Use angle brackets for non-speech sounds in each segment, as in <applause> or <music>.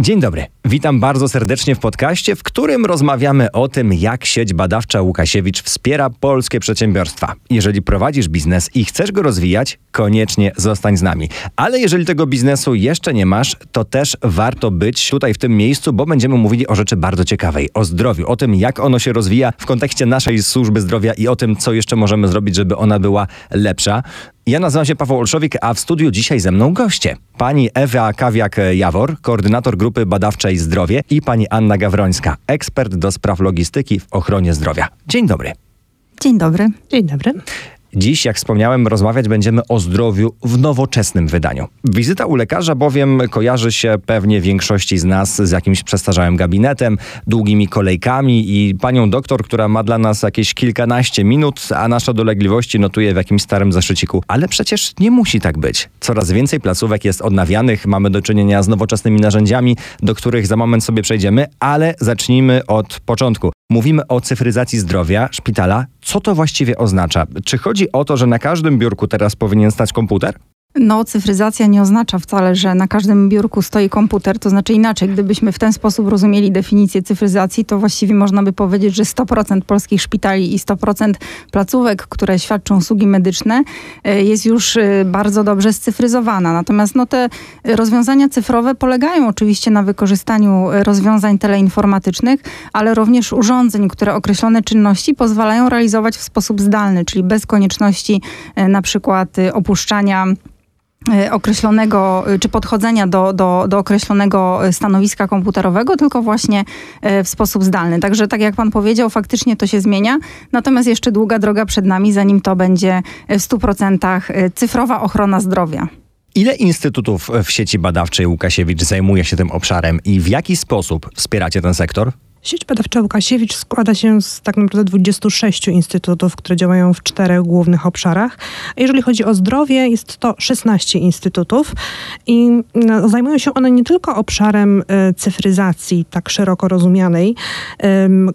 Dzień dobry. Witam bardzo serdecznie w podcaście, w którym rozmawiamy o tym, jak sieć badawcza Łukasiewicz wspiera polskie przedsiębiorstwa. Jeżeli prowadzisz biznes i chcesz go rozwijać, koniecznie zostań z nami. Ale jeżeli tego biznesu jeszcze nie masz, to też warto być tutaj w tym miejscu, bo będziemy mówili o rzeczy bardzo ciekawej, o zdrowiu, o tym, jak ono się rozwija w kontekście naszej służby zdrowia i o tym, co jeszcze możemy zrobić, żeby ona była lepsza. Ja nazywam się Paweł Olszowik, a w studiu dzisiaj ze mną goście. Pani Ewa Kawiak-Jawor, koordynator grupy badawczej Zdrowie i pani Anna Gawrońska, ekspert do spraw logistyki w ochronie zdrowia. Dzień dobry. Dzień dobry. Dzień dobry. Dziś, jak wspomniałem, rozmawiać będziemy o zdrowiu w nowoczesnym wydaniu. Wizyta u lekarza bowiem kojarzy się pewnie większości z nas z jakimś przestarzałym gabinetem, długimi kolejkami i panią doktor, która ma dla nas jakieś kilkanaście minut, a nasze dolegliwości notuje w jakimś starym zaszyciku. Ale przecież nie musi tak być. Coraz więcej placówek jest odnawianych, mamy do czynienia z nowoczesnymi narzędziami, do których za moment sobie przejdziemy, ale zacznijmy od początku. Mówimy o cyfryzacji zdrowia szpitala. Co to właściwie oznacza? Czy chodzi o to, że na każdym biurku teraz powinien stać komputer? No, cyfryzacja nie oznacza wcale, że na każdym biurku stoi komputer. To znaczy inaczej, gdybyśmy w ten sposób rozumieli definicję cyfryzacji, to właściwie można by powiedzieć, że 100% polskich szpitali i 100% placówek, które świadczą usługi medyczne, e, jest już e, bardzo dobrze scyfryzowana. Natomiast no, te rozwiązania cyfrowe polegają oczywiście na wykorzystaniu e, rozwiązań teleinformatycznych, ale również urządzeń, które określone czynności pozwalają realizować w sposób zdalny, czyli bez konieczności na przykład opuszczania określonego, e, czy podchodzenia do, do, do określonego stanowiska komputerowego, tylko właśnie e, w sposób zdalny. Także tak jak pan powiedział, faktycznie to się zmienia, natomiast jeszcze długa droga przed nami, zanim to będzie w 100% cyfrowa ochrona zdrowia. Ile instytutów w sieci badawczej Łukasiewicz zajmuje się tym obszarem i w jaki sposób wspieracie ten sektor? Sieć badawcza Łukasiewicz składa się z tak naprawdę 26 instytutów, które działają w czterech głównych obszarach. Jeżeli chodzi o zdrowie, jest to 16 instytutów i no, zajmują się one nie tylko obszarem e, cyfryzacji, tak szeroko rozumianej,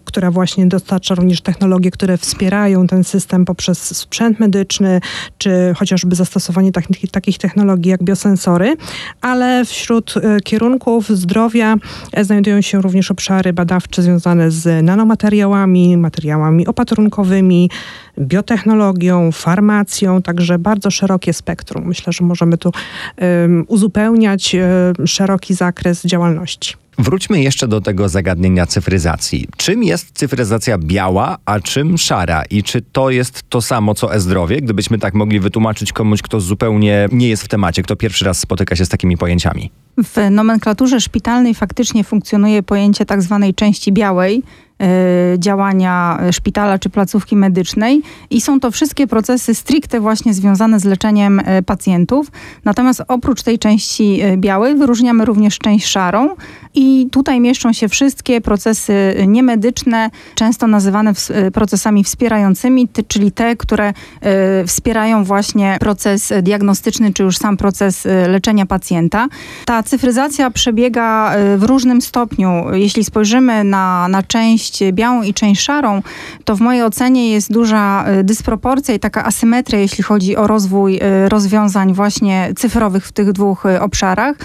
która właśnie dostarcza również technologie, które wspierają ten system poprzez sprzęt medyczny, czy chociażby zastosowanie takich technologii jak biosensory, ale wśród e, kierunków zdrowia e, znajdują się również obszary badawcze związane z nanomateriałami, materiałami opatrunkowymi, biotechnologią, farmacją, także bardzo szerokie spektrum. Myślę, że możemy tu um, uzupełniać um, szeroki zakres działalności. Wróćmy jeszcze do tego zagadnienia cyfryzacji. Czym jest cyfryzacja biała, a czym szara? I czy to jest to samo co e-zdrowie? Gdybyśmy tak mogli wytłumaczyć komuś, kto zupełnie nie jest w temacie, kto pierwszy raz spotyka się z takimi pojęciami. W nomenklaturze szpitalnej faktycznie funkcjonuje pojęcie tak zwanej części białej, działania szpitala czy placówki medycznej i są to wszystkie procesy stricte właśnie związane z leczeniem e, pacjentów. Natomiast oprócz tej części e, białej wyróżniamy również część szarą i tutaj mieszczą się wszystkie procesy niemedyczne, często nazywane procesami wspierającymi, czyli te, które wspierają właśnie proces diagnostyczny czy już sam proces leczenia pacjenta. Ta cyfryzacja przebiega w różnym stopniu. Jeśli spojrzymy na, na część część białą i część szarą, to w mojej ocenie jest duża y, dysproporcja i taka asymetria, jeśli chodzi o rozwój y, rozwiązań właśnie cyfrowych w tych dwóch y, obszarach,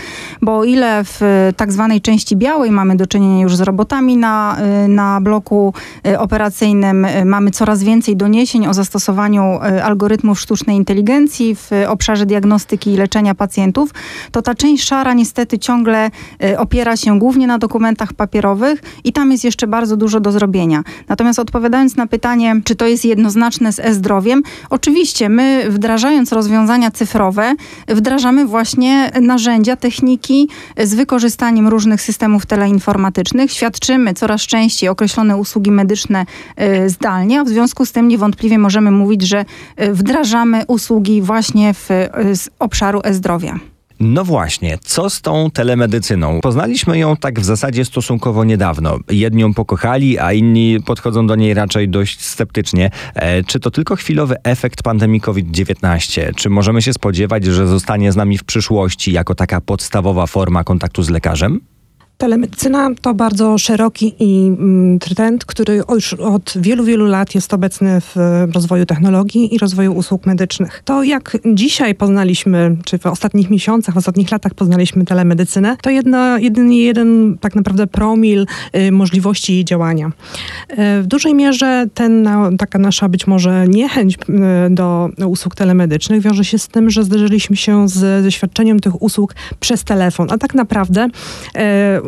bo o ile w tak zwanej części białej mamy do czynienia już z robotami na, na bloku operacyjnym, mamy coraz więcej doniesień o zastosowaniu algorytmów sztucznej inteligencji w obszarze diagnostyki i leczenia pacjentów, to ta część szara niestety ciągle opiera się głównie na dokumentach papierowych i tam jest jeszcze bardzo dużo dużo do zrobienia. Natomiast odpowiadając na pytanie, czy to jest jednoznaczne z e-zdrowiem, oczywiście my wdrażając rozwiązania cyfrowe, wdrażamy właśnie narzędzia, techniki z wykorzystaniem różnych systemów teleinformatycznych. Świadczymy coraz częściej określone usługi medyczne y, zdalnie, a w związku z tym niewątpliwie możemy mówić, że y, wdrażamy usługi właśnie w, y, z obszaru e-zdrowia. No właśnie, co z tą telemedycyną? Poznaliśmy ją tak w zasadzie stosunkowo niedawno. Jedni ją pokochali, a inni podchodzą do niej raczej dość sceptycznie. E, czy to tylko chwilowy efekt pandemii COVID-19? Czy możemy się spodziewać, że zostanie z nami w przyszłości jako taka podstawowa forma kontaktu z lekarzem? Telemedycyna to bardzo szeroki i mm, trend, który już od wielu, wielu lat jest obecny w rozwoju technologii i rozwoju usług medycznych. To jak dzisiaj poznaliśmy, czy w ostatnich miesiącach, w ostatnich latach poznaliśmy telemedycynę, to jedynie jeden tak naprawdę promil y, możliwości jej działania. Y, w dużej mierze ten, taka nasza być może niechęć y, do usług telemedycznych wiąże się z tym, że zderzyliśmy się z, ze świadczeniem tych usług przez telefon, a tak naprawdę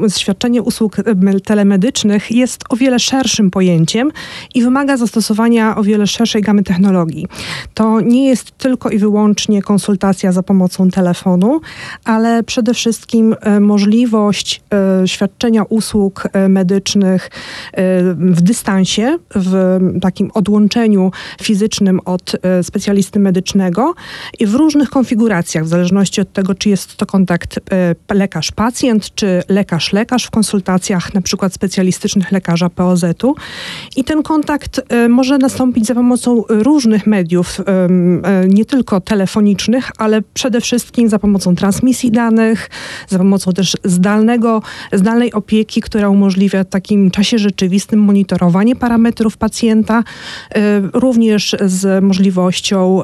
świadczenie usług telemedycznych jest o wiele szerszym pojęciem i wymaga zastosowania o wiele szerszej gamy technologii. To nie jest tylko i wyłącznie konsultacja za pomocą telefonu, ale przede wszystkim e, możliwość e, świadczenia usług e, medycznych w dystansie, w takim odłączeniu fizycznym od specjalisty medycznego i w różnych konfiguracjach, w zależności od tego, czy jest to kontakt lekarz-pacjent, czy lekarz-lekarz w konsultacjach na przykład specjalistycznych lekarza POZ-u. I ten kontakt może nastąpić za pomocą różnych mediów, nie tylko telefonicznych, ale przede wszystkim za pomocą transmisji danych, za pomocą też zdalnego, zdalnej opieki, która umożliwia w takim czasie rzeczywistym monitorowanie parametrów pacjenta, e, również z możliwością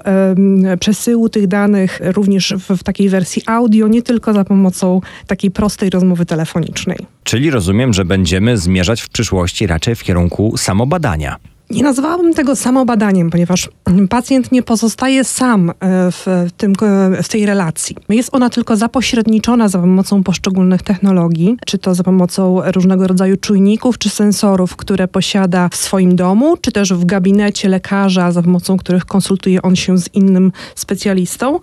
przesyłu tych danych, również w, w takiej wersji audio, nie tylko za pomocą takiej prostej rozmowy telefonicznej. Czyli rozumiem, że będziemy zmierzać w przyszłości raczej w kierunku samobadania. Nie nazwałabym tego samobadaniem, ponieważ <clears throat> pacjent nie pozostaje sam e, w, tym, e, w tej relacji. Jest ona tylko zapośredniczona za pomocą poszczególnych technologii, czy to za pomocą różnego rodzaju czujników czy sensorów, które posiada w swoim domu, czy też w gabinecie lekarza, za pomocą których konsultuje on się z innym specjalistą.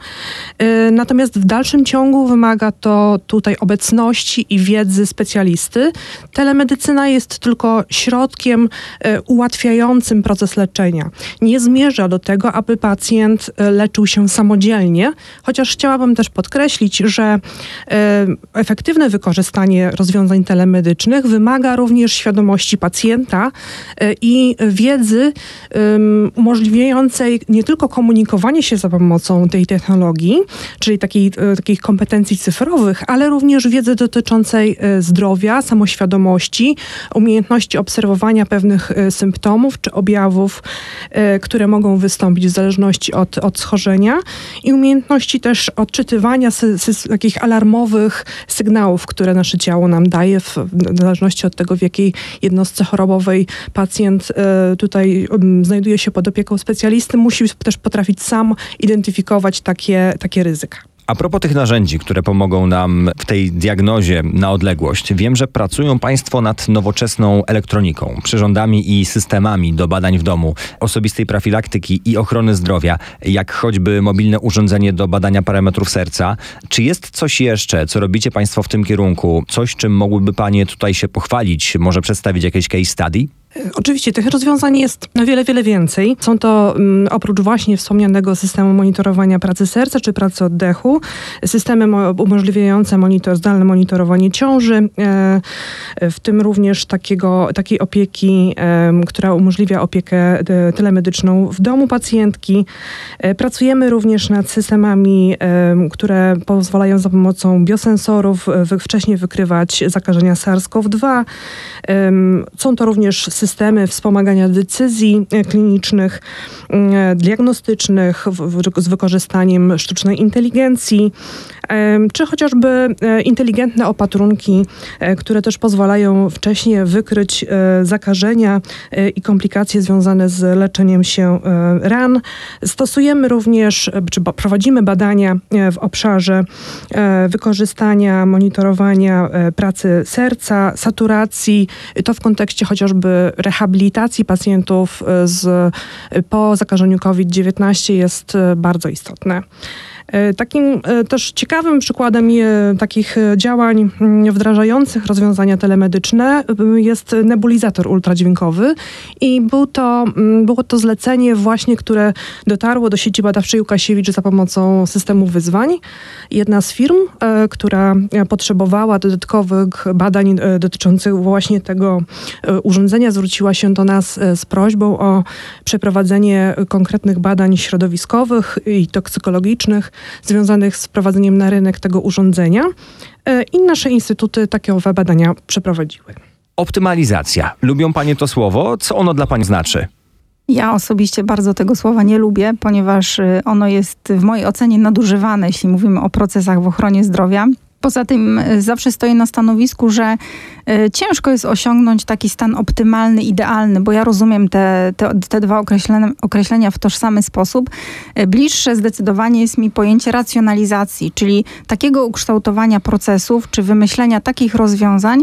E, natomiast w dalszym ciągu wymaga to tutaj obecności i wiedzy specjalisty. Telemedycyna jest tylko środkiem ułatwiającym proces leczenia. Nie zmierza do tego, aby pacjent e, leczył się samodzielnie, chociaż chciałabym też podkreślić, że e, efektywne wykorzystanie rozwiązań telemedycznych wymaga również świadomości pacjenta e, i wiedzy umożliwiającej nie tylko komunikowanie się za pomocą tej technologii, czyli takiej, takich kompetencji cyfrowych, ale również wiedzy dotyczącej zdrowia, samoświadomości, umiejętności obserwowania pewnych symptomów czy objawów, e, które mogą wystąpić w zależności od, od schorzenia i umiejętności też odczytywania sy, sy, takich alarmowych sygnałów, które nasze ciało nam daje w, w zależności od tego, w jakiej jednostce chorobowej pacjent e, tutaj znajduje się pod opieką specjalisty, musi też potrafić sam identyfikować takie, takie ryzyka. A propos tych narzędzi, które pomogą nam w tej diagnozie na odległość, wiem, że pracują Państwo nad nowoczesną elektroniką, przyrządami i systemami do badań w domu, osobistej profilaktyki i ochrony zdrowia, jak choćby mobilne urządzenie do badania parametrów serca. Czy jest coś jeszcze, co robicie Państwo w tym kierunku? Coś, czym mogłyby Panie tutaj się pochwalić? Może przedstawić jakieś case study? Oczywiście tych rozwiązań jest wiele, wiele więcej. Są to um, oprócz właśnie wspomnianego systemu monitorowania pracy serca czy pracy oddechu, systemy umożliwiające monitor, zdalne monitorowanie ciąży, e, w tym również takiego, takiej opieki, która umożliwia opiekę e, telemedyczną w domu pacjentki. E, pracujemy również nad systemami, które pozwalają za pomocą biosensorów wcześniej wykrywać zakażenia SARS-CoV-2. Są to również systemy systemy wspomagania decyzji e, klinicznych, e, diagnostycznych z wykorzystaniem sztucznej inteligencji, czy chociażby e, inteligentne opatrunki, które też pozwalają wcześniej wykryć zakażenia i komplikacje związane z leczeniem się ran. Stosujemy również, czy prowadzimy badania w obszarze wykorzystania, monitorowania pracy serca, saturacji, to w kontekście chociażby rehabilitacji pacjentów e, z, po zakażeniu COVID-19 jest e, bardzo istotne. E, takim e, też ciekawym przykładem takich e, działań mm, wdrażających rozwiązania telemedyczne jest nebulizator ultradźwiękowy i był to, mm, było to zlecenie właśnie, które dotarło do sieci badawczej Łukasiewicz za pomocą systemu wyzwań. Jedna z firm, która potrzebowała dodatkowych badań dotyczących właśnie tego urządzenia, zwróciła się do nas z prośbą o przeprowadzenie konkretnych badań środowiskowych i toksykologicznych związanych z wprowadzeniem na rynek tego urządzenia i nasze instytuty takie owe badania przeprowadziły. Optymalizacja. Lubią Panie to słowo? Co ono dla Pani znaczy? Ja osobiście bardzo tego słowa nie lubię, ponieważ y, ono jest w mojej ocenie nadużywane, jeśli mówimy o procesach w ochronie zdrowia. Poza tym y, zawsze stoję na stanowisku, że y, ciężko jest osiągnąć taki stan optymalny, idealny, bo ja rozumiem te, te, te dwa określenia, określenia w tożsamy sposób. Y, bliższe zdecydowanie jest mi pojęcie racjonalizacji, czyli takiego ukształtowania procesów, czy wymyślenia takich rozwiązań,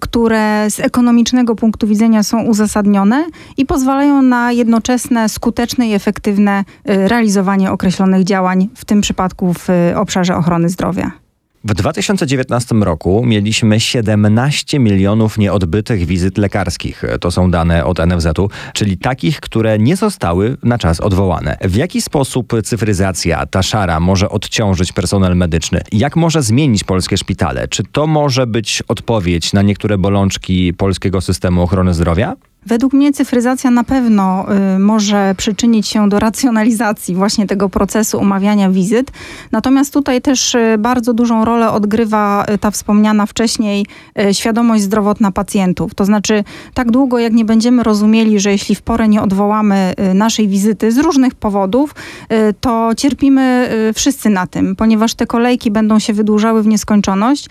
które z ekonomicznego punktu widzenia są uzasadnione i pozwalają na jednoczesne, skuteczne i efektywne realizowanie określonych działań, w tym przypadku w obszarze ochrony zdrowia. W 2019 roku mieliśmy 17 milionów nieodbytych wizyt lekarskich. To są dane od NFZ-u, czyli takich, które nie zostały na czas odwołane. W jaki sposób cyfryzacja, ta szara, może odciążyć personel medyczny? Jak może zmienić polskie szpitale? Czy to może być odpowiedź na niektóre bolączki polskiego systemu ochrony zdrowia? Według mnie cyfryzacja na pewno y, może przyczynić się do racjonalizacji właśnie tego procesu umawiania wizyt. Natomiast tutaj też y, bardzo dużą rolę odgrywa y, ta wspomniana wcześniej y, świadomość zdrowotna pacjentów. To znaczy, tak długo jak nie będziemy rozumieli, że jeśli w porę nie odwołamy y, naszej wizyty z różnych powodów, y, to cierpimy wszyscy na tym, ponieważ te kolejki będą się wydłużały w nieskończoność.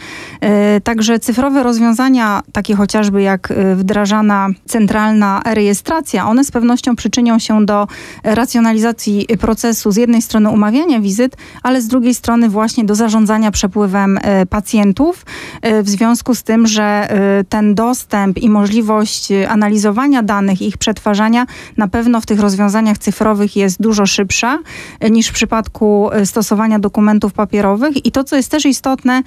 Także cyfrowe rozwiązania, takie chociażby jak wdrażana centralna rejestracja, one z pewnością przyczynią się do racjonalizacji procesu. Z jednej strony umawiania wizyt, ale z drugiej strony właśnie do zarządzania przepływem e, pacjentów e, w związku z tym, że e, ten dostęp i możliwość analizowania danych ich przetwarzania na pewno w tych rozwiązaniach cyfrowych jest dużo szybsza niż w przypadku stosowania dokumentów papierowych. I to, co jest też istotne,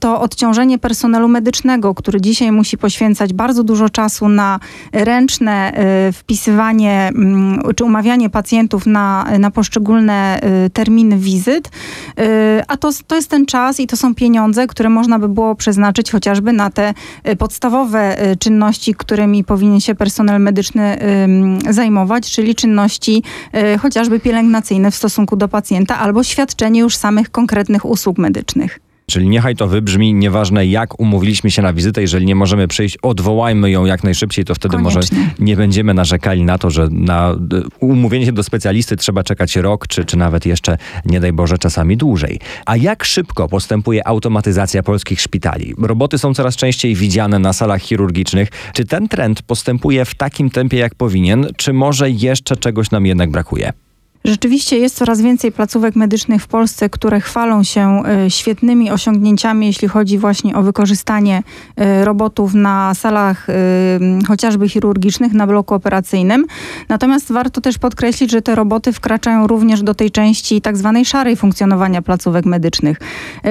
to odciążenie personelu medycznego, który dzisiaj musi poświęcać bardzo dużo czasu na ręczne y, wpisywanie mm, czy umawianie pacjentów na, na poszczególne y, terminy wizyt, y, a to, to jest ten czas i to są pieniądze, które można by było przeznaczyć chociażby na te podstawowe czynności, którymi powinien się personel medyczny zajmować, czyli czynności chociażby pielęgnacyjne w stosunku do pacjenta albo świadczenie już samych konkretnych usług medycznych. Czyli niechaj to wybrzmi, nieważne jak umówiliśmy się na wizytę, jeżeli nie możemy przyjść, odwołajmy ją jak najszybciej, to wtedy Koniecznie. może nie będziemy narzekali na to, że na umówienie się do specjalisty trzeba czekać rok, czy, czy nawet jeszcze, nie daj Boże, czasami dłużej. A jak szybko postępuje automatyzacja polskich szpitali? Roboty są coraz częściej widziane na salach chirurgicznych. Czy ten trend postępuje w takim tempie, jak powinien, czy może jeszcze czegoś nam jednak brakuje? Rzeczywiście jest coraz więcej placówek medycznych w Polsce, które chwalą się e, świetnymi osiągnięciami, jeśli chodzi właśnie o wykorzystanie e, robotów na salach e, chociażby chirurgicznych, na bloku operacyjnym. Natomiast warto też podkreślić, że te roboty wkraczają również do tej części tak zwanej szarej funkcjonowania placówek medycznych.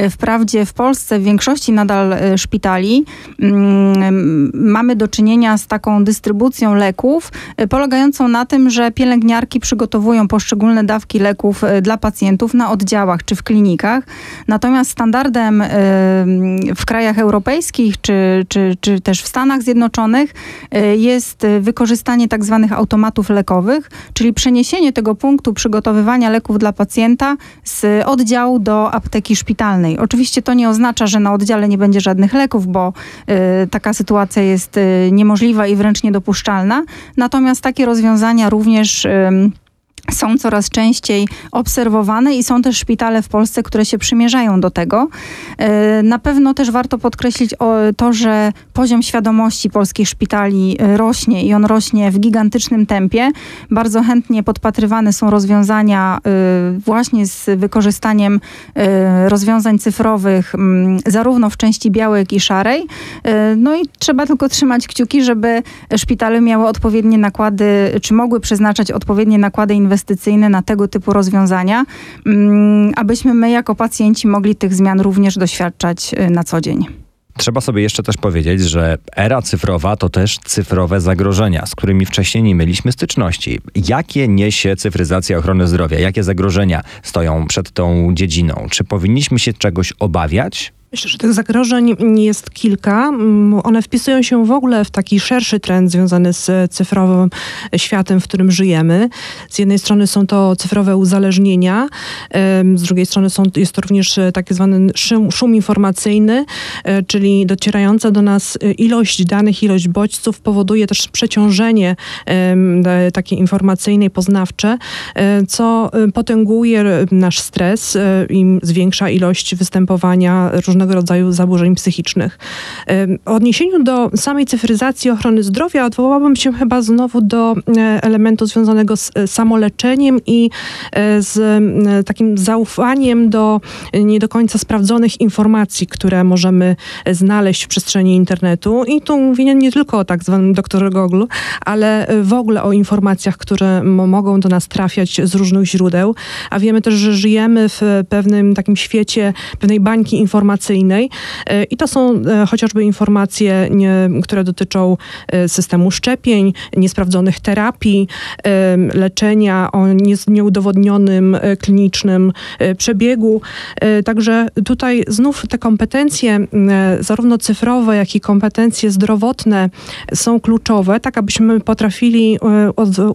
Wprawdzie w Polsce w większości nadal szpitali mm, mamy do czynienia z taką dystrybucją leków, polegającą na tym, że pielęgniarki przygotowują poszczególne poszczególne dawki leków e, dla pacjentów na oddziałach czy w klinikach. Natomiast standardem e, w krajach europejskich czy, czy, czy też w Stanach Zjednoczonych e, jest wykorzystanie tak zwanych automatów lekowych, czyli przeniesienie tego punktu przygotowywania leków dla pacjenta z oddziału do apteki szpitalnej. Oczywiście to nie oznacza, że na oddziale nie będzie żadnych leków, bo taka sytuacja jest niemożliwa i wręcz niedopuszczalna. Natomiast takie rozwiązania również są coraz częściej obserwowane i są też szpitale w Polsce, które się przymierzają do tego. E, na pewno też warto podkreślić to, że poziom świadomości polskich szpitali e, rośnie i on rośnie w gigantycznym tempie. Bardzo chętnie podpatrywane są rozwiązania e, właśnie z wykorzystaniem rozwiązań cyfrowych, zarówno w części białej, jak i szarej. No i trzeba tylko trzymać kciuki, żeby szpitale miały odpowiednie nakłady, czy mogły przeznaczać odpowiednie nakłady inwestycyjne inwestycyjne na tego typu rozwiązania, mm, abyśmy my jako pacjenci mogli tych zmian również doświadczać y, na co dzień. Trzeba sobie jeszcze też powiedzieć, że era cyfrowa to też cyfrowe zagrożenia, z którymi wcześniej nie mieliśmy styczności. Jakie niesie cyfryzacja ochrony zdrowia? Jakie zagrożenia stoją przed tą dziedziną? Czy powinniśmy się czegoś obawiać? Myślę, że tych zagrożeń jest kilka. Mm, one wpisują się w ogóle w taki szerszy trend związany z cyfrowym światem, w którym żyjemy. Z jednej strony są to cyfrowe uzależnienia, z drugiej strony są, jest to również tak zwany szum, szum informacyjny, e, czyli docierająca do nas ilość danych, ilość bodźców powoduje też przeciążenie takie informacyjne i poznawcze, e, co potęguje nasz stres e, i zwiększa ilość występowania różnych różnego rodzaju zaburzeń psychicznych. W odniesieniu do samej cyfryzacji ochrony zdrowia odwołałabym się chyba znowu do e, elementu związanego z e, samoleczeniem i e, z takim zaufaniem do nie do końca sprawdzonych informacji, które możemy znaleźć w przestrzeni internetu. I tu mówię nie tylko o tak zwanym doktorze Google, ale w ogóle o informacjach, które mogą do nas trafiać z różnych źródeł. A wiemy też, że żyjemy w pewnym takim świecie, pewnej bańki informacyjnej, E, I to są e, chociażby informacje, które dotyczą e, systemu szczepień, niesprawdzonych terapii, leczenia o nieudowodnionym klinicznym przebiegu. Także tutaj znów te kompetencje, zarówno cyfrowe, jak i kompetencje zdrowotne są kluczowe, tak abyśmy potrafili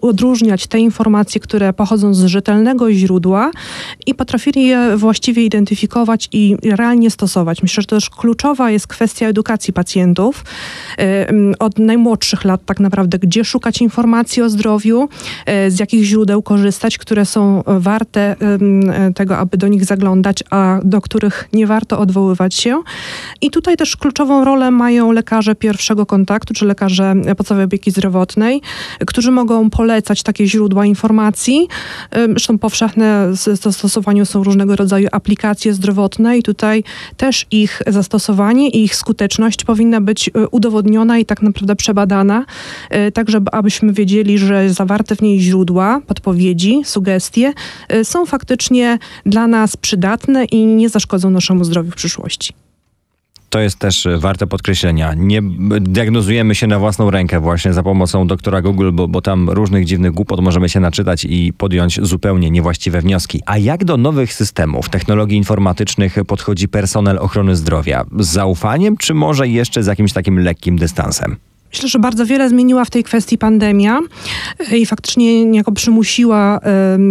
odróżniać te informacje, które pochodzą z rzetelnego źródła i potrafili je właściwie identyfikować i realnie stosować. Myślę, że też kluczowa jest kwestia edukacji pacjentów od najmłodszych lat tak naprawdę, gdzie szukać informacji o zdrowiu, e, z jakich źródeł korzystać, które są warte tego, aby do nich zaglądać, a do których nie warto odwoływać się. I tutaj też kluczową rolę mają lekarze pierwszego kontaktu, czy lekarze podstawowej opieki zdrowotnej, którzy mogą polecać takie źródła informacji. Zresztą powszechne w zastosowaniu są różnego rodzaju aplikacje zdrowotne i tutaj też też ich zastosowanie i ich skuteczność powinna być e, udowodniona i tak naprawdę przebadana, e, tak żeby abyśmy wiedzieli, że zawarte w niej źródła, podpowiedzi, sugestie e, są faktycznie dla nas przydatne i nie zaszkodzą naszemu zdrowiu w przyszłości to jest też e, warte podkreślenia. Nie diagnozujemy się na własną rękę właśnie za pomocą doktora Google, bo, bo tam różnych dziwnych głupot możemy się naczytać i podjąć zupełnie niewłaściwe wnioski. A jak do nowych systemów, technologii informatycznych podchodzi personel ochrony zdrowia? Z zaufaniem, czy może jeszcze z jakimś takim lekkim dystansem? Myślę, że bardzo wiele zmieniła w tej kwestii pandemia e, i faktycznie niejako przymusiła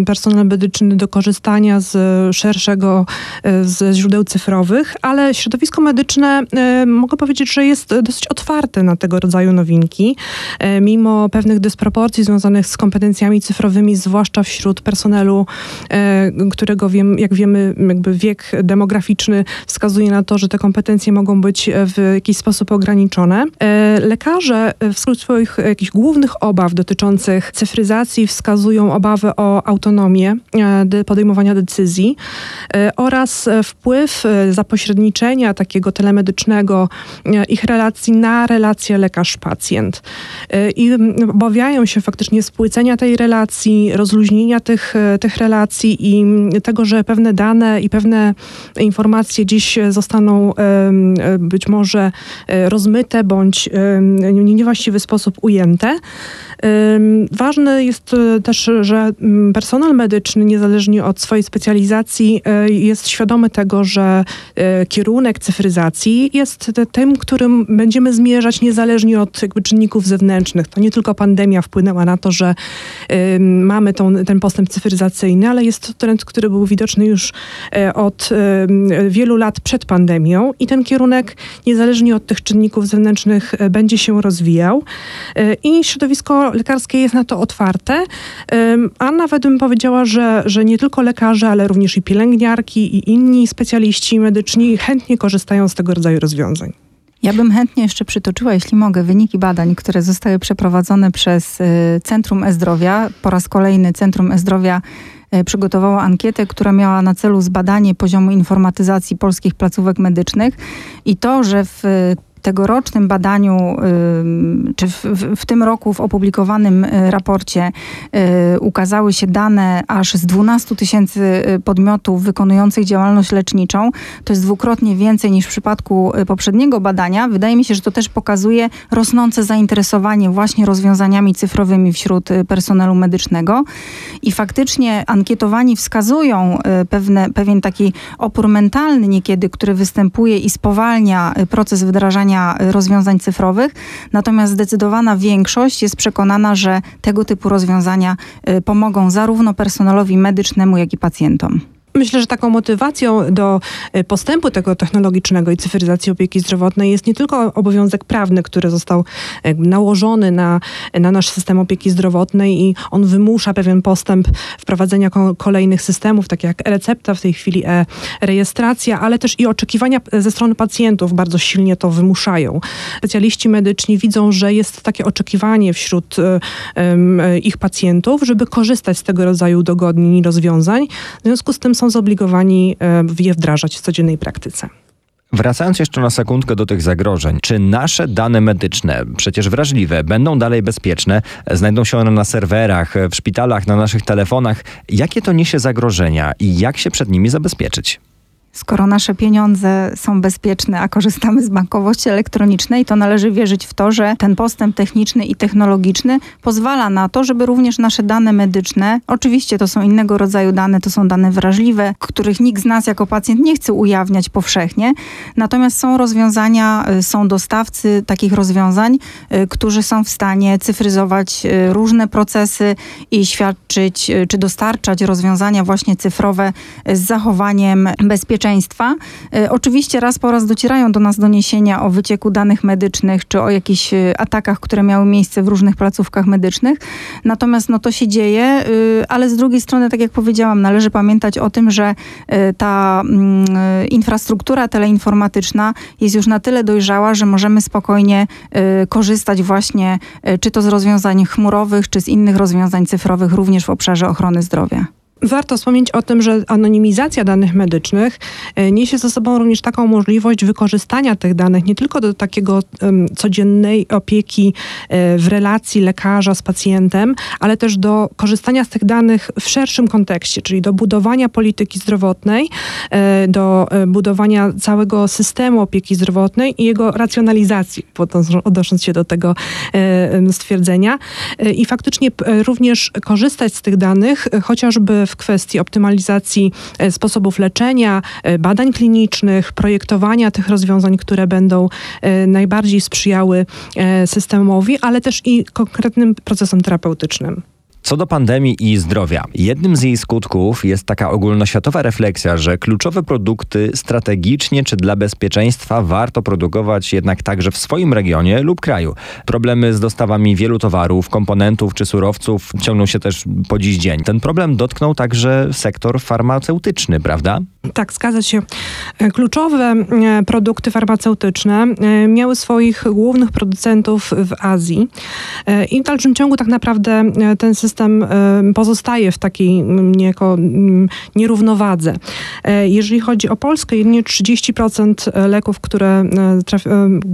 personel medyczny do korzystania z szerszego, e, ze źródeł cyfrowych, ale środowisko medyczne e, mogę powiedzieć, że jest dosyć otwarte na tego rodzaju nowinki, mimo pewnych dysproporcji związanych z kompetencjami cyfrowymi, zwłaszcza wśród personelu, którego wiem, jak wiemy, jakby wiek demograficzny wskazuje na to, że te kompetencje mogą być w jakiś sposób ograniczone. Lekarze że wśród swoich jakichś głównych obaw dotyczących cyfryzacji wskazują obawy o autonomię e, podejmowania decyzji e, oraz wpływ e, zapośredniczenia takiego telemedycznego ich relacji na relację lekarz-pacjent. I obawiają się faktycznie spłycenia tej relacji, rozluźnienia tych, tych relacji i tego, że pewne dane i pewne informacje dziś zostaną być może rozmyte bądź niewłaściwy sposób ujęte. Ważne jest e, też, że mm, personel medyczny, niezależnie od swojej specjalizacji, e, jest świadomy tego, że e, kierunek cyfryzacji jest tym, którym będziemy zmierzać niezależnie od czynników zewnętrznych. To nie tylko pandemia wpłynęła na to, że mamy tą, ten postęp cyfryzacyjny, ale jest to trend, który był widoczny już od wielu lat przed pandemią i ten kierunek, niezależnie od tych czynników zewnętrznych, będzie się rozwijał. I środowisko lekarskie jest na to otwarte, a nawet bym powiedziała, że, że nie tylko lekarze, ale również i pielęgniarki i inni specjaliści medyczni chętnie korzystają z tego rodzaju rozwiązań. Ja bym chętnie jeszcze przytoczyła, jeśli mogę, wyniki badań, które zostały przeprowadzone przez y, Centrum E-Zdrowia. Po raz kolejny Centrum E-Zdrowia y, przygotowało ankietę, która miała na celu zbadanie poziomu informatyzacji polskich placówek medycznych i to, że w tegorocznym badaniu, czy w, w, tym roku w opublikowanym raporcie ukazały się dane aż z 12 tysięcy podmiotów wykonujących działalność leczniczą, to jest dwukrotnie więcej niż w przypadku poprzedniego badania. Wydaje mi się, że to też pokazuje rosnące zainteresowanie właśnie rozwiązaniami cyfrowymi wśród personelu medycznego. I faktycznie ankietowani wskazują pewne, pewien taki opór mentalny niekiedy, który występuje i spowalnia y, proces wdrażania rozwiązań cyfrowych. Natomiast zdecydowana większość jest przekonana, że tego typu rozwiązania y, pomogą zarówno personelowi medycznemu, jak i pacjentom. Myślę, że taką motywacją do e, postępu tego technologicznego i cyfryzacji opieki zdrowotnej jest nie tylko obowiązek prawny, który został nałożony na, na nasz system opieki zdrowotnej i on wymusza pewien postęp wprowadzenia kolejnych systemów, tak jak recepta w tej chwili e-rejestracja, ale też i oczekiwania ze strony pacjentów bardzo silnie to wymuszają. Specjaliści medyczni widzą, że jest takie oczekiwanie wśród e, ich pacjentów, żeby korzystać z tego rodzaju dogodnień i rozwiązań. W związku z tym są są zobligowani e, je wdrażać w codziennej praktyce. Wracając jeszcze na sekundkę do tych zagrożeń, czy nasze dane medyczne, przecież wrażliwe, będą dalej bezpieczne? Znajdą się one na serwerach, w szpitalach, na naszych telefonach? Jakie to niesie zagrożenia i jak się przed nimi zabezpieczyć? Skoro nasze pieniądze są bezpieczne, a korzystamy z bankowości elektronicznej, to należy wierzyć w to, że ten postęp techniczny i technologiczny pozwala na to, żeby również nasze dane medyczne, oczywiście to są innego rodzaju dane, to są dane wrażliwe, których nikt z nas jako pacjent nie chce ujawniać powszechnie, natomiast są rozwiązania, y, są dostawcy takich rozwiązań, y, którzy są w stanie cyfryzować y, różne procesy i świadczyć czy dostarczać rozwiązania właśnie cyfrowe z zachowaniem bezpieczeństwa bezpieczeństwa. E, oczywiście raz po raz docierają do nas doniesienia o wycieku danych medycznych czy o jakichś e, atakach, które miały miejsce w różnych placówkach medycznych. Natomiast no, to się dzieje, e, ale z drugiej strony, tak jak powiedziałam, należy pamiętać o tym, że ta mm, infrastruktura teleinformatyczna jest już na tyle dojrzała, że możemy spokojnie korzystać właśnie czy to z rozwiązań chmurowych, czy z innych rozwiązań cyfrowych również w obszarze ochrony zdrowia. Warto wspomnieć o tym, że anonimizacja danych medycznych e, niesie ze sobą również taką możliwość wykorzystania tych danych nie tylko do takiego um, codziennej opieki e, w relacji lekarza z pacjentem, ale też do korzystania z tych danych w szerszym kontekście, czyli do budowania polityki zdrowotnej, e, do budowania całego systemu opieki zdrowotnej i jego racjonalizacji, odnosząc się do tego stwierdzenia. I faktycznie również korzystać z tych danych, chociażby w kwestii optymalizacji e, sposobów leczenia, e, badań klinicznych, projektowania tych rozwiązań, które będą e, najbardziej sprzyjały systemowi, ale też i konkretnym procesom terapeutycznym. Co do pandemii i zdrowia, jednym z jej skutków jest taka ogólnoświatowa refleksja, że kluczowe produkty strategicznie czy dla bezpieczeństwa warto produkować jednak także w swoim regionie lub kraju. Problemy z dostawami wielu towarów, komponentów czy surowców ciągną się też po dziś dzień. Ten problem dotknął także sektor farmaceutyczny, prawda? Tak, zgadza się. E, kluczowe e, produkty farmaceutyczne e, miały swoich głównych producentów w Azji i w dalszym ciągu tak naprawdę ten system pozostaje w takiej niejako nierównowadze. Jeżeli chodzi o Polskę, jedynie 30% leków, które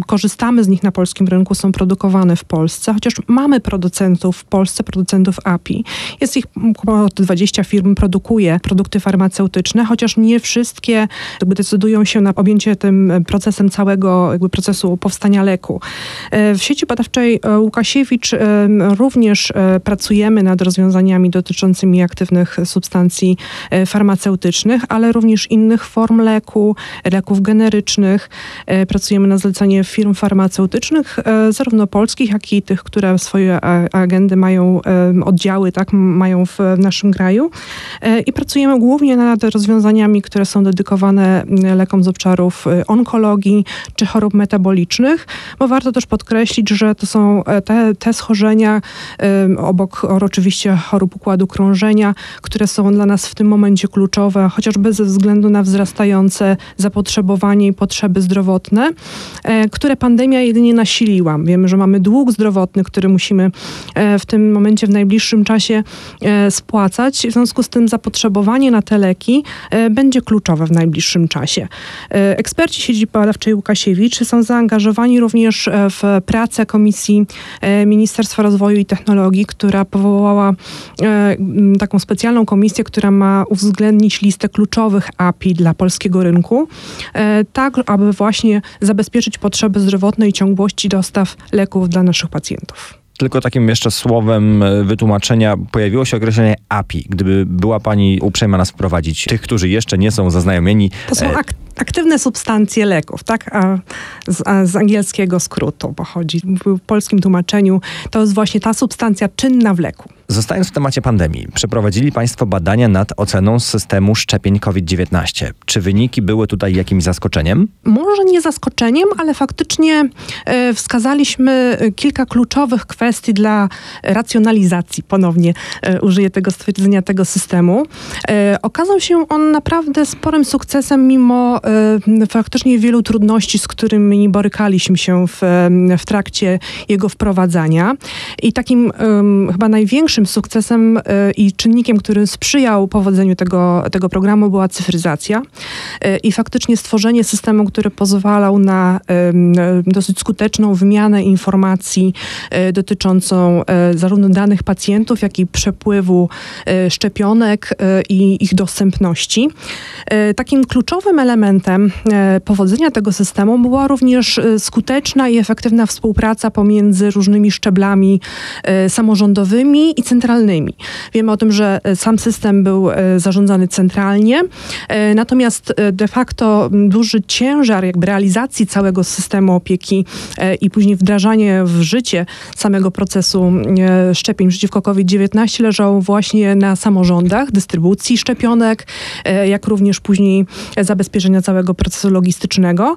korzystamy z nich na polskim rynku są produkowane w Polsce, chociaż mamy producentów w Polsce, producentów API. Jest ich około 20 firm produkuje produkty farmaceutyczne, chociaż nie wszystkie jakby decydują się na objęcie tym procesem całego jakby procesu powstania leku. E, w sieci badawczej e, Łukasiewicz e, również pracujemy nad rozwiązaniami dotyczącymi aktywnych substancji farmaceutycznych, ale również innych form leku, leków generycznych. Pracujemy na zlecenie firm farmaceutycznych, zarówno polskich, jak i tych, które swoje agendy mają, oddziały, tak, mają w naszym kraju. I pracujemy głównie nad rozwiązaniami, które są dedykowane mm, lekom z obszarów y, onkologii czy chorób metabolicznych, bo warto też podkreślić, że to są e, te, te schorzenia obok oczywiście chorób układu krążenia, które są dla nas w tym momencie kluczowe, chociażby ze względu na wzrastające zapotrzebowanie i potrzeby zdrowotne, e, które pandemia jedynie nasiliła. Wiemy, że mamy dług zdrowotny, który musimy e, w tym momencie, w najbliższym czasie spłacać. W związku z tym zapotrzebowanie na te leki będzie będzie kluczowe w najbliższym czasie. Eksperci sieci badawczej Łukasiewicz są zaangażowani również w pracę Komisji Ministerstwa Rozwoju i Technologii, która powołała taką specjalną komisję, która ma uwzględnić listę kluczowych API dla polskiego rynku, tak aby właśnie zabezpieczyć potrzeby zdrowotne i ciągłości dostaw leków dla naszych pacjentów. Tylko takim jeszcze słowem e, wytłumaczenia pojawiło się określenie API. Gdyby była Pani uprzejma nas wprowadzić, tych, którzy jeszcze nie są zaznajomieni. To są e, ak aktywne substancje leków, tak? A z, a z, angielskiego skrótu pochodzi. W polskim tłumaczeniu to jest właśnie ta substancja czynna w leku. Zostając w temacie pandemii, przeprowadzili Państwo badania nad oceną systemu szczepień COVID-19. Czy wyniki były tutaj jakimś zaskoczeniem? Może nie zaskoczeniem, ale faktycznie e, wskazaliśmy kilka kluczowych kwestii dla racjonalizacji, ponownie e, użyję tego stwierdzenia, tego systemu. E, okazał się on naprawdę sporym sukcesem, mimo e, faktycznie wielu trudności, z którymi borykaliśmy się w, w trakcie jego wprowadzania. I takim chyba największym sukcesem e, i czynnikiem, który sprzyjał powodzeniu tego, tego programu była cyfryzacja i faktycznie stworzenie systemu, który pozwalał na dosyć skuteczną wymianę informacji dotyczącą zarówno danych pacjentów, jak i przepływu szczepionek i ich dostępności. Takim kluczowym elementem powodzenia tego systemu była również skuteczna i efektywna współpraca pomiędzy różnymi szczeblami samorządowymi i centralnymi. Wiemy o tym, że e, sam system był e, zarządzany centralnie, e, natomiast de facto duży ciężar jakby realizacji całego systemu opieki i później wdrażanie w życie samego procesu szczepień przeciwko COVID-19 leżał właśnie na samorządach, dystrybucji szczepionek, jak również później zabezpieczenia całego procesu logistycznego.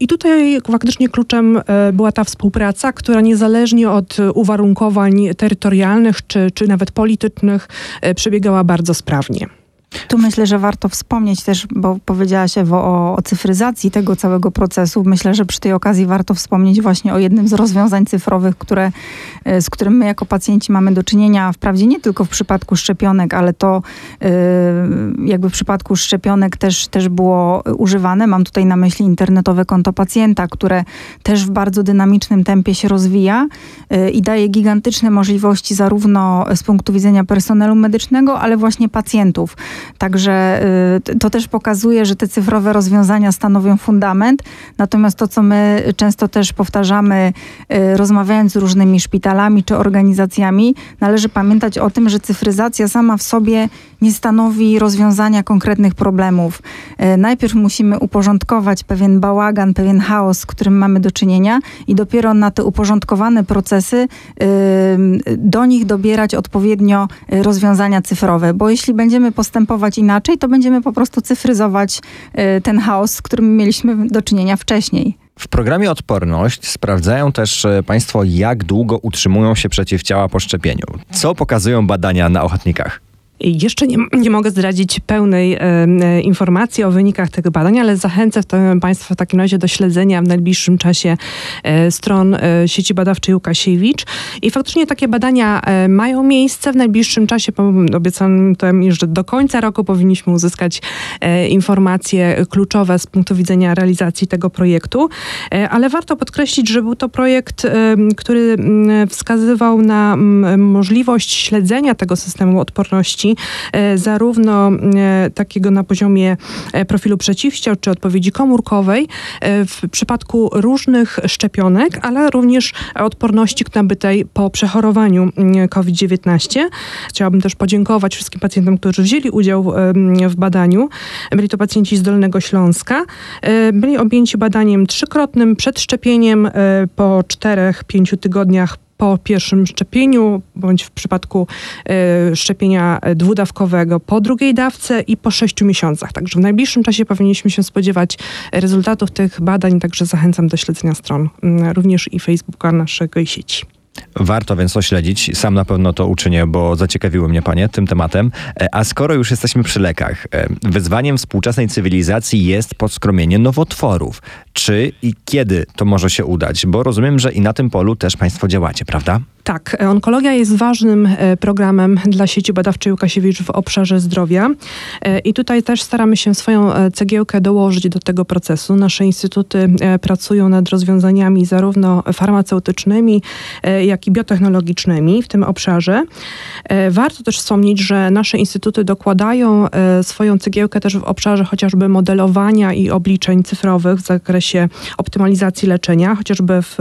I tutaj faktycznie kluczem była ta współpraca, która niezależnie od uwarunkowań terytorialnych czy czy nawet politycznych e, przebiegała bardzo sprawnie. Tu myślę, że warto wspomnieć też, bo powiedziałaś Ewo o, o cyfryzacji tego całego procesu. Myślę, że przy tej okazji warto wspomnieć właśnie o jednym z rozwiązań cyfrowych, które, e, z którym my jako pacjenci mamy do czynienia, wprawdzie nie tylko w przypadku szczepionek, ale to e, jakby w przypadku szczepionek też, też było używane. Mam tutaj na myśli internetowe konto pacjenta, które też w bardzo dynamicznym tempie się rozwija e, i daje gigantyczne możliwości zarówno z punktu widzenia personelu medycznego, ale właśnie pacjentów. Także y, to też pokazuje, że te cyfrowe rozwiązania stanowią fundament. Natomiast to, co my często też powtarzamy, y, rozmawiając z różnymi szpitalami czy organizacjami, należy pamiętać o tym, że cyfryzacja sama w sobie nie stanowi rozwiązania konkretnych problemów. Y, najpierw musimy uporządkować pewien bałagan, pewien chaos, z którym mamy do czynienia, i dopiero na te uporządkowane procesy do nich dobierać odpowiednio rozwiązania cyfrowe. Bo jeśli będziemy postępować inaczej, to będziemy po prostu cyfryzować ten chaos, z którym mieliśmy do czynienia wcześniej. W programie Odporność sprawdzają też e, Państwo, jak długo utrzymują się przeciwciała po szczepieniu. Co pokazują badania na ochotnikach? Jeszcze nie, nie mogę zdradzić pełnej e, informacji o wynikach tego badania, ale zachęcę Państwa w takim razie do śledzenia w najbliższym czasie e, stron e, sieci badawczej Łukasiewicz. I faktycznie takie badania e, mają miejsce w najbliższym czasie. Obiecałem, że do końca roku powinniśmy uzyskać e, informacje kluczowe z punktu widzenia realizacji tego projektu. E, ale warto podkreślić, że był to projekt, który wskazywał na możliwość śledzenia tego systemu odporności E, zarówno e, takiego na poziomie e, profilu przeciwciał czy odpowiedzi komórkowej w przypadku różnych szczepionek, ale również odporności nabytej po przechorowaniu COVID-19. Chciałabym też podziękować wszystkim pacjentom, którzy wzięli udział w badaniu. Byli to pacjenci z Dolnego Śląska. Byli objęci badaniem trzykrotnym przed szczepieniem po 4-5 tygodniach po pierwszym szczepieniu, bądź w przypadku y, szczepienia dwudawkowego po drugiej dawce i po sześciu miesiącach. Także w najbliższym czasie powinniśmy się spodziewać rezultatów tych badań, także zachęcam do śledzenia stron, y, również i Facebooka naszego sieci. Warto więc to śledzić. Sam na pewno to uczynię, bo zaciekawiły mnie panie tym tematem. E, a skoro już jesteśmy przy lekach, e, wyzwaniem współczesnej cywilizacji jest podskromienie nowotworów. Czy i kiedy to może się udać? Bo rozumiem, że i na tym polu też państwo działacie, prawda? Tak, onkologia jest ważnym programem dla sieci badawczej Łukasiewicz w obszarze zdrowia i tutaj też staramy się swoją cegiełkę dołożyć do tego procesu. Nasze instytuty pracują nad rozwiązaniami zarówno farmaceutycznymi, jak i biotechnologicznymi w tym obszarze. Warto też wspomnieć, że nasze instytuty dokładają swoją cegiełkę też w obszarze chociażby modelowania i obliczeń cyfrowych w zakresie optymalizacji leczenia, chociażby w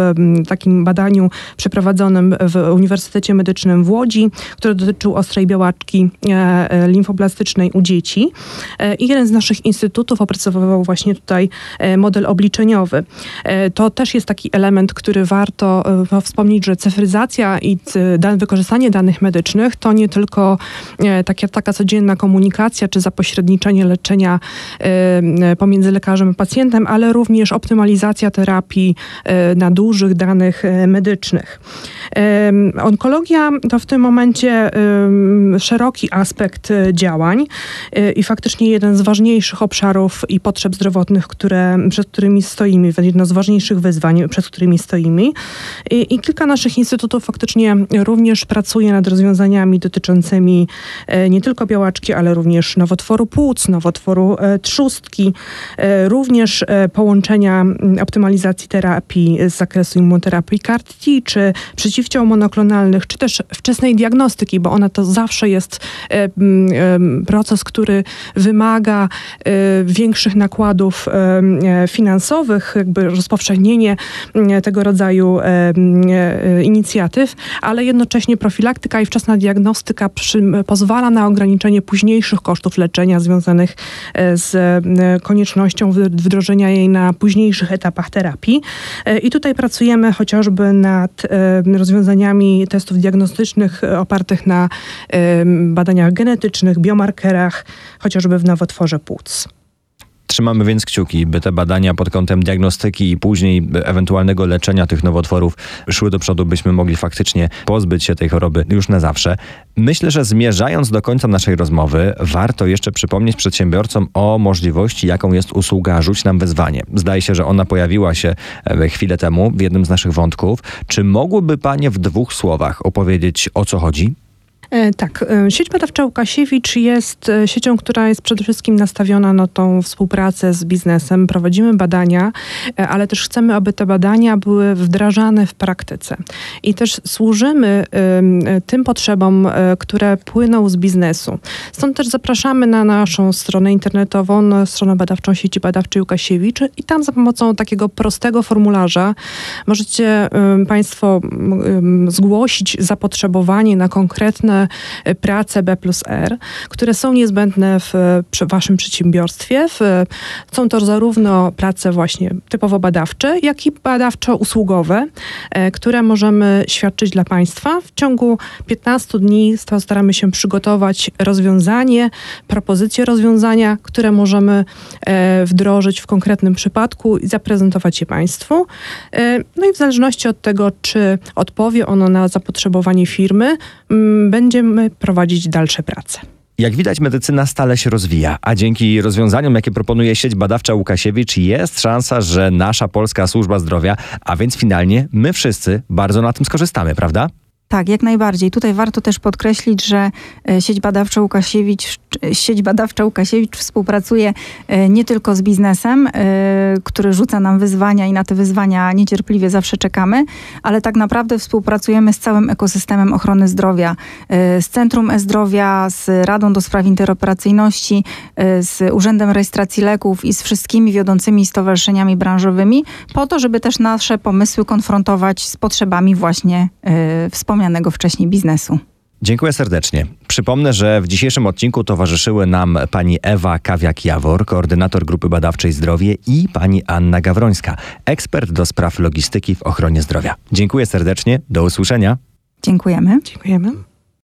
takim badaniu przeprowadzonym w Uniwersytecie Medycznym w Łodzi, które dotyczył ostrej białaczki e, e, limfoblastycznej u dzieci. E, I jeden z naszych instytutów opracowywał właśnie tutaj model obliczeniowy. To też jest taki element, który warto wspomnieć, że cyfryzacja i wykorzystanie danych medycznych to nie tylko taka, taka codzienna komunikacja czy zapośredniczenie leczenia pomiędzy lekarzem a pacjentem, ale również optymalizacja terapii na dużych danych medycznych. Onkologia to w tym momencie szeroki aspekt e, działań e, i faktycznie jeden z ważniejszych obszarów i potrzeb zdrowotnych, które, przed którymi stoimy, jedno z ważniejszych wyzwań, przed którymi stoimy. I, i kilka naszych instytutów faktycznie również pracuje nad rozwiązaniami dotyczącymi e, nie tylko białaczki, ale również nowotworu płuc, nowotworu trzustki, również połączenia optymalizacji terapii z zakresu immunoterapii CAR-T, czy przeciwciał monoklonalnych, czy też wczesnej diagnostyki, bo ona to zawsze jest e, proces, który wymaga e, większych nakładów e, finansowych, jakby rozpowszechnienie tego rodzaju inicjatyw, ale jednocześnie profilaktyka i wczesna diagnostyka przy, pozwala na ograniczenie późniejszych kosztów leczenia związanych z koniecznością wdrożenia jej na późniejszych etapach terapii. I tutaj pracujemy chociażby nad rozwiązaniami testów diagnostycznych opartych na badaniach genetycznych, biomarkerach, chociażby w nowotworze płuc. Trzymamy więc kciuki, by te badania pod kątem diagnostyki i później ewentualnego leczenia tych nowotworów szły do przodu, byśmy mogli faktycznie pozbyć się tej choroby już na zawsze. Myślę, że zmierzając do końca naszej rozmowy, warto jeszcze przypomnieć przedsiębiorcom o możliwości, jaką jest usługa Rzuć nam wyzwanie. Zdaje się, że ona pojawiła się e, chwilę temu w jednym z naszych wątków. Czy mogłyby Panie w dwóch słowach opowiedzieć, o co chodzi? E, tak, e, sieć badawcza Łukasiewicz jest e, siecią, która jest przede wszystkim nastawiona na tą współpracę z biznesem. Prowadzimy badania, ale też chcemy, aby te badania były wdrażane w praktyce. I też służymy tym potrzebom, które płyną z biznesu. Stąd też zapraszamy na naszą stronę internetową, na stronę badawczą sieci badawczej Łukasiewicz i tam za pomocą takiego prostego formularza możecie Państwo zgłosić zapotrzebowanie na konkretne prace B plus R, które są niezbędne w, waszym przedsiębiorstwie. W, są to zarówno prace właśnie typowo badawcze, jak i badawczo-usługowe, e, które możemy świadczyć dla państwa. W ciągu 15 dni staramy się przygotować rozwiązanie, propozycje rozwiązania, które możemy e, wdrożyć w konkretnym przypadku i zaprezentować je państwu. E, no i w zależności od tego, czy odpowie ono na zapotrzebowanie firmy, będzie będziemy prowadzić dalsze prace. Jak widać, medycyna stale się rozwija, a dzięki rozwiązaniom, jakie proponuje sieć badawcza Łukasiewicz, jest szansa, że nasza polska służba zdrowia, a więc finalnie my wszyscy bardzo na tym skorzystamy, prawda? Tak, jak najbardziej. Tutaj warto też podkreślić, że e, sieć badawcza Łukasiewicz, sieć badawcza Łukasiewicz współpracuje e, nie tylko z biznesem, e, który rzuca nam wyzwania i na te wyzwania niecierpliwie zawsze czekamy, ale tak naprawdę współpracujemy z całym ekosystemem ochrony zdrowia, z Centrum E-Zdrowia, z Radą do Spraw Interoperacyjności, z Urzędem Rejestracji Leków i z wszystkimi wiodącymi stowarzyszeniami branżowymi, po to, żeby też nasze pomysły konfrontować z potrzebami właśnie wspomnianych wspomnianego wcześniej biznesu. Dziękuję serdecznie. Przypomnę, że w dzisiejszym odcinku towarzyszyły nam pani Ewa Kawiak-Jawor, koordynator grupy badawczej Zdrowie i pani Anna Gawrońska, ekspert do spraw logistyki w ochronie zdrowia. Dziękuję serdecznie, do usłyszenia. Dziękujemy. Dziękujemy.